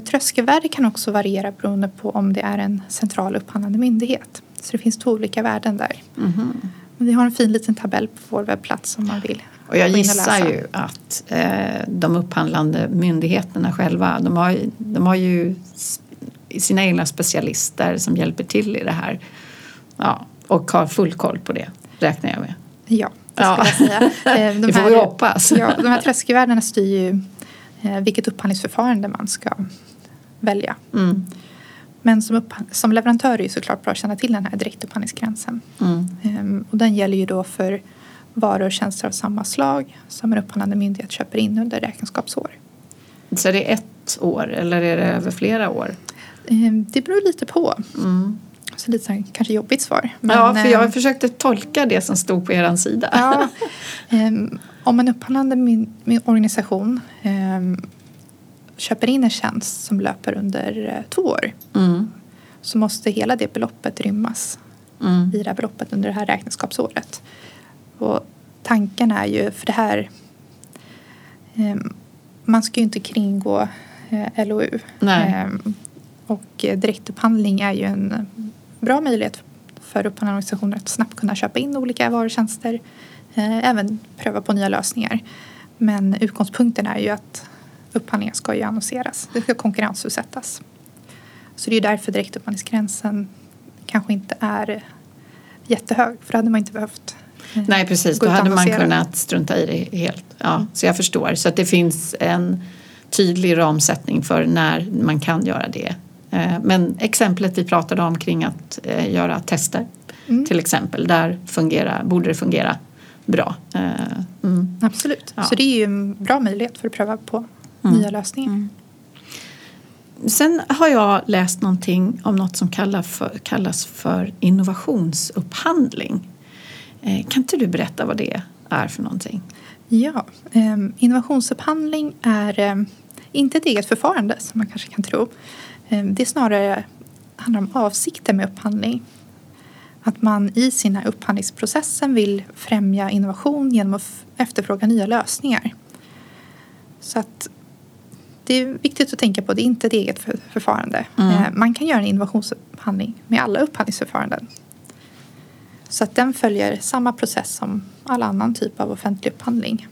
Tröskelvärde kan också variera beroende på om det är en central upphandlande myndighet. Så det finns två olika värden där. Mm. Vi har en fin liten tabell på vår webbplats om man vill och jag gissar ju att eh, de upphandlande myndigheterna själva, de har, de har ju sina egna specialister som hjälper till i det här. Ja, och har full koll på det, räknar jag med. Ja, det skulle jag säga. Eh, de det får vi hoppas. Ja, de här tröskelvärdena styr ju eh, vilket upphandlingsförfarande man ska välja. Mm. Men som, som leverantör är det såklart bra att känna till den här direktupphandlingsgränsen. Mm. Ehm, och den gäller ju då för varor och tjänster av samma slag som en upphandlande myndighet köper in under räkenskapsår. Så det är ett år eller är det över flera år? Ehm, det beror lite på. Mm. Så lite så här, kanske jobbigt svar. Men, ja, för jag ehm, försökte tolka det som stod på er sida. Ja, om en upphandlande organisation köper in en tjänst som löper under eh, två år mm. så måste hela det beloppet rymmas mm. i det här beloppet under det här räkenskapsåret. Och tanken är ju, för det här eh, man ska ju inte kringgå eh, LOU. Eh, och direktupphandling är ju en bra möjlighet för upphandlande organisationer att snabbt kunna köpa in olika varutjänster. Eh, även pröva på nya lösningar. Men utgångspunkten är ju att upphandlingar ska ju annonseras. Det ska konkurrensutsättas. Så det är därför direktupphandlingsgränsen kanske inte är jättehög för då hade man inte behövt eh, Nej precis, då hade man kunnat strunta i det helt. Ja, mm. Så jag förstår. Så att det finns en tydlig ramsättning för när man kan göra det. Eh, men exemplet vi pratade om kring att eh, göra tester mm. till exempel, där fungerar, borde det fungera bra. Mm. Absolut, ja. så det är ju en bra möjlighet för att pröva på mm. nya lösningar. Mm. Sen har jag läst någonting om något som kallas för, kallas för innovationsupphandling. Eh, kan inte du berätta vad det är för någonting? Ja, eh, innovationsupphandling är eh, inte ett eget förfarande som man kanske kan tro. Eh, det är snarare handlar om avsikten med upphandling. Att man i sina upphandlingsprocessen vill främja innovation genom att efterfråga nya lösningar. Så att det är viktigt att tänka på, det är inte ett eget förfarande. Mm. Man kan göra en innovationsupphandling med alla upphandlingsförfaranden. Så att den följer samma process som all annan typ av offentlig upphandling.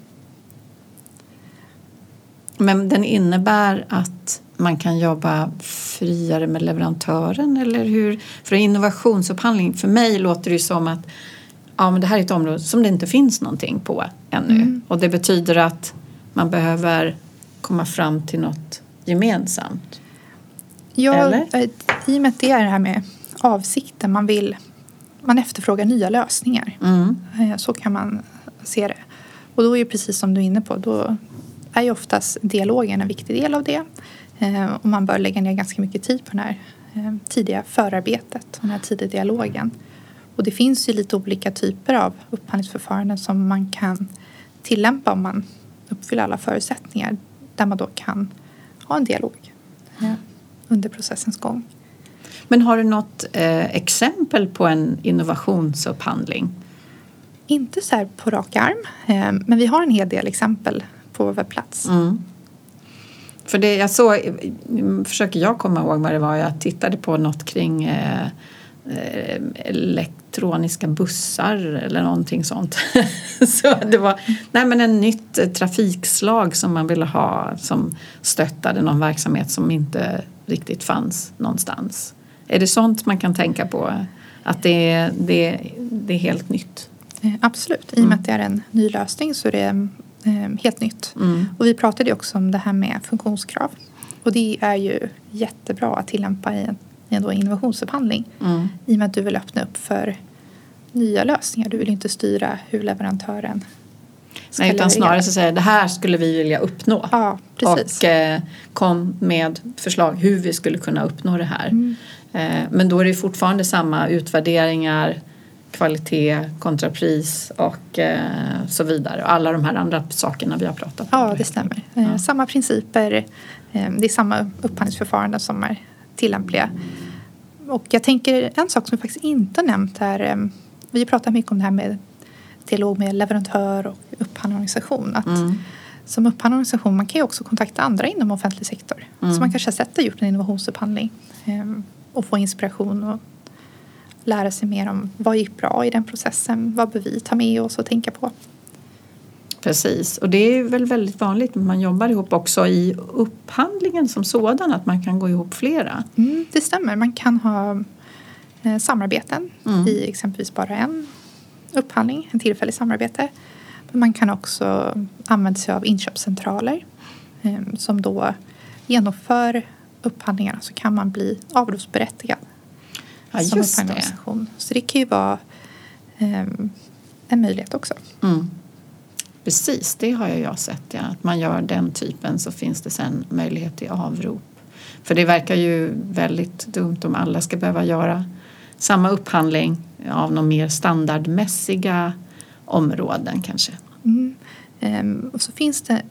Men den innebär att man kan jobba friare med leverantören eller hur? För innovationsupphandling, för mig låter det som att ja, men det här är ett område som det inte finns någonting på ännu. Mm. Och det betyder att man behöver komma fram till något gemensamt? Ja, Eller? Eh, i och med att det är det här med avsikten. Man vill, man efterfrågar nya lösningar. Mm. Eh, så kan man se det. Och då är det precis som du är inne på, då är ju oftast dialogen en viktig del av det. Eh, och man bör lägga ner ganska mycket tid på det här tidiga förarbetet, den här tidiga dialogen. Och det finns ju lite olika typer av upphandlingsförfaranden som man kan tillämpa om man uppfyller alla förutsättningar där man då kan ha en dialog eh, under processens gång. Men har du något eh, exempel på en innovationsupphandling? Inte så här på rak arm, eh, men vi har en hel del exempel på vår webbplats. Mm. För det jag såg, försöker jag komma ihåg vad det var, jag tittade på något kring eh, eh elektroniska bussar eller någonting sånt. så det var nej men en nytt trafikslag som man ville ha som stöttade någon verksamhet som inte riktigt fanns någonstans. Är det sånt man kan tänka på? Att det är, det, det är helt nytt? Eh, absolut, i och med mm. att det är en ny lösning så är det eh, helt nytt. Mm. Och vi pratade också om det här med funktionskrav. Och det är ju jättebra att tillämpa i en, i en innovationsupphandling. Mm. I och med att du vill öppna upp för nya lösningar. Du vill inte styra hur leverantören ska Nej, utan snarare så säga det här skulle vi vilja uppnå. Ja. Och eh, kom med förslag hur vi skulle kunna uppnå det här. Mm. Eh, men då är det fortfarande samma utvärderingar, kvalitet, kontrapris och eh, så vidare. Alla de här andra sakerna vi har pratat om. Ja, det stämmer. Eh, ja. Samma principer, det är samma upphandlingsförfarande som är tillämpliga. Och jag tänker en sak som vi faktiskt inte nämnt här vi pratar mycket om det här med dialog med leverantör och upphandlingsorganisation. Att mm. Som upphandlingsorganisation man kan ju också kontakta andra inom offentlig sektor. Mm. Så man kanske har sett det gjort en innovationsupphandling eh, och få inspiration och lära sig mer om vad gick bra i den processen. Vad bör vi ta med oss och tänka på? Precis, och det är väl väldigt vanligt att man jobbar ihop också i upphandlingen som sådan, att man kan gå ihop flera. Mm, det stämmer, man kan ha Eh, samarbeten mm. i exempelvis bara en upphandling, en tillfällig samarbete. Men man kan också använda sig av inköpscentraler eh, som då genomför upphandlingarna så kan man bli avropsberättigad Ja, som just det. upphandlingsorganisation. Så det kan ju vara ehm, en möjlighet också. Mm. Precis, det har jag sett. Ja. Att man gör den typen så finns det sen möjlighet till avrop. För det verkar ju väldigt dumt om alla ska behöva göra samma upphandling av de mer standardmässiga områden kanske. Mm. Ehm, och så finns det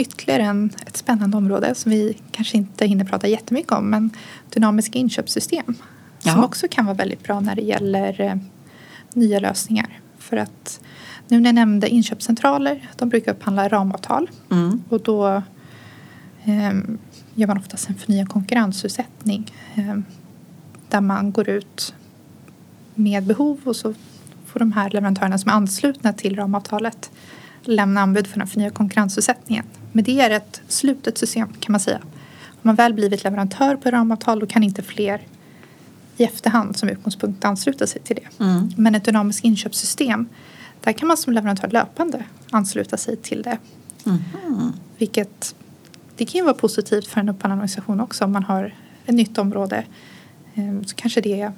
ytterligare en, ett spännande område som vi kanske inte hinner prata jättemycket om men dynamiska inköpssystem som Jaha. också kan vara väldigt bra när det gäller eh, nya lösningar. För att nu när jag nämnde inköpscentraler, de brukar upphandla ramavtal Mm. och då ehm, gör man oftast en förnyad konkurrensutsättning ehm, där man går ut med behov och så får de här leverantörerna som är anslutna till ramavtalet lämna anbud för den förnyade konkurrensutsättningen. Men det är ett slutet system kan man säga. Om man väl blivit leverantör på ramavtal då kan inte fler i efterhand som utgångspunkt ansluta sig till det. Mm. Men ett dynamiskt inköpssystem där kan man som leverantör löpande ansluta sig till det. Mhm. Vilket det kan ju vara positivt för en upphandlande organisation också om man har ett nytt område. eh, Så kanske det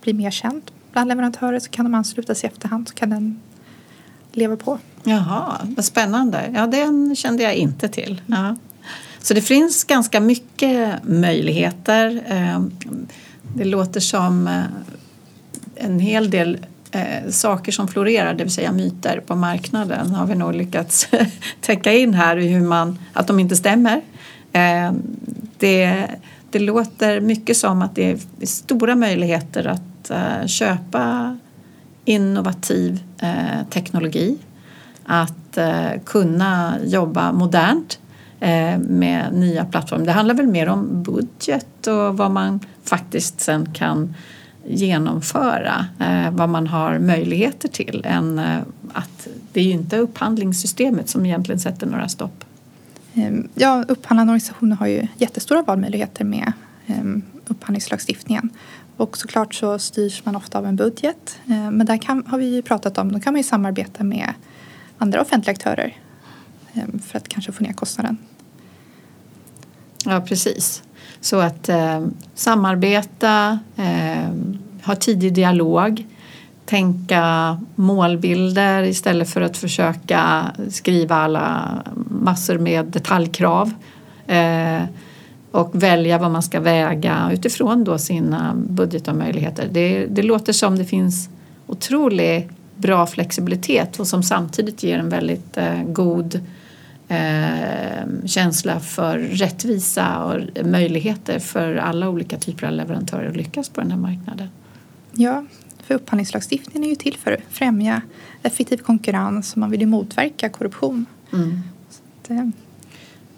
blir mer känt bland leverantörer så kan de ansluta sig i efterhand så kan den leva på. Jaha, vad spännande. Ja, den kände jag inte till. Ja. Så det finns ganska mycket möjligheter. Ehm, det låter som eh, en hel del eh, saker som florerar, det vill säga myter på marknaden har vi nog lyckats täcka in här i hur man, att de inte stämmer. Ehm, det, det låter mycket som att det är stora möjligheter att eh, köpa innovativ eh, teknologi att eh, kunna jobba modernt eh, med nya plattformar. Det handlar väl mer om budget och vad man faktiskt sen kan genomföra, eh, vad man har möjligheter till än eh, att det är ju inte upphandlingssystemet som egentligen sätter några stopp. Ehm, ja, upphandlande organisationer har ju jättestora valmöjligheter med eh, upphandlingslagstiftningen. Och såklart så styrs man ofta av en budget. Eh, men där kan, har vi ju pratat om, då kan man ju samarbeta med andra offentliga aktörer eh, för att kanske få ner kostnaden. Ja, precis. Så att eh, samarbeta, eh, ha tidig dialog, tänka målbilder istället för att försöka skriva alla massor med detaljkrav. Eh, och välja vad man ska väga utifrån då sina budgetomöjligheter. Det, det låter som det finns otroligt bra flexibilitet och som samtidigt ger en väldigt eh, god eh, känsla för rättvisa och möjligheter för alla olika typer av leverantörer att lyckas på den här marknaden. Ja, för upphandlingslagstiftningen är ju till för att främja effektiv konkurrens och man vill ju motverka korruption. Det,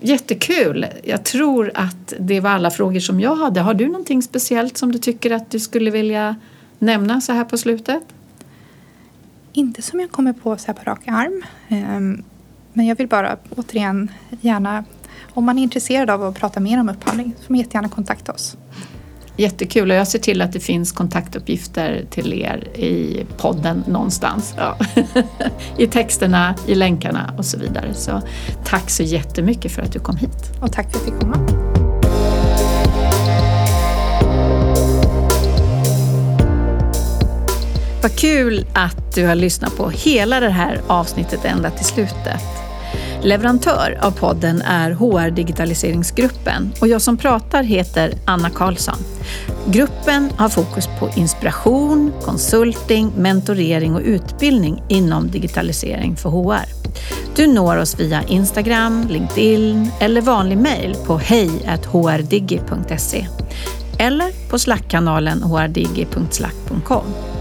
Jättekul! Jag tror att det var alla frågor som jag hade. Har du någonting speciellt som du tycker att du skulle vilja nämna så här på slutet? Inte som jag kommer på så här på rak arm. Ehm, men jag vill bara återigen gärna, om man är intresserad av att prata mer om upphandling så får man jättegärna kontakta oss. Jättekul och jag ser till att det finns kontaktuppgifter till er i podden någonstans. Ja. I texterna, i länkarna och så vidare. Så tack så jättemycket för att du kom hit. Och tack för att jag fick komma. Vad kul att du har lyssnat på hela det här avsnittet ända till slutet. Leverantör av podden är HR Digitaliseringsgruppen och jag som pratar heter Anna Karlsson. Gruppen har fokus på inspiration, konsulting, mentorering och utbildning inom digitalisering för HR. Du når oss via Instagram, LinkedIn eller vanlig mejl på hej.hrdigi.se eller på slackkanalen hrdigi.slack.com.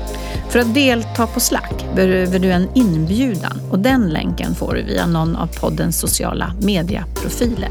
För att delta på Slack behöver du en inbjudan och den länken får du via någon av poddens sociala medieprofiler.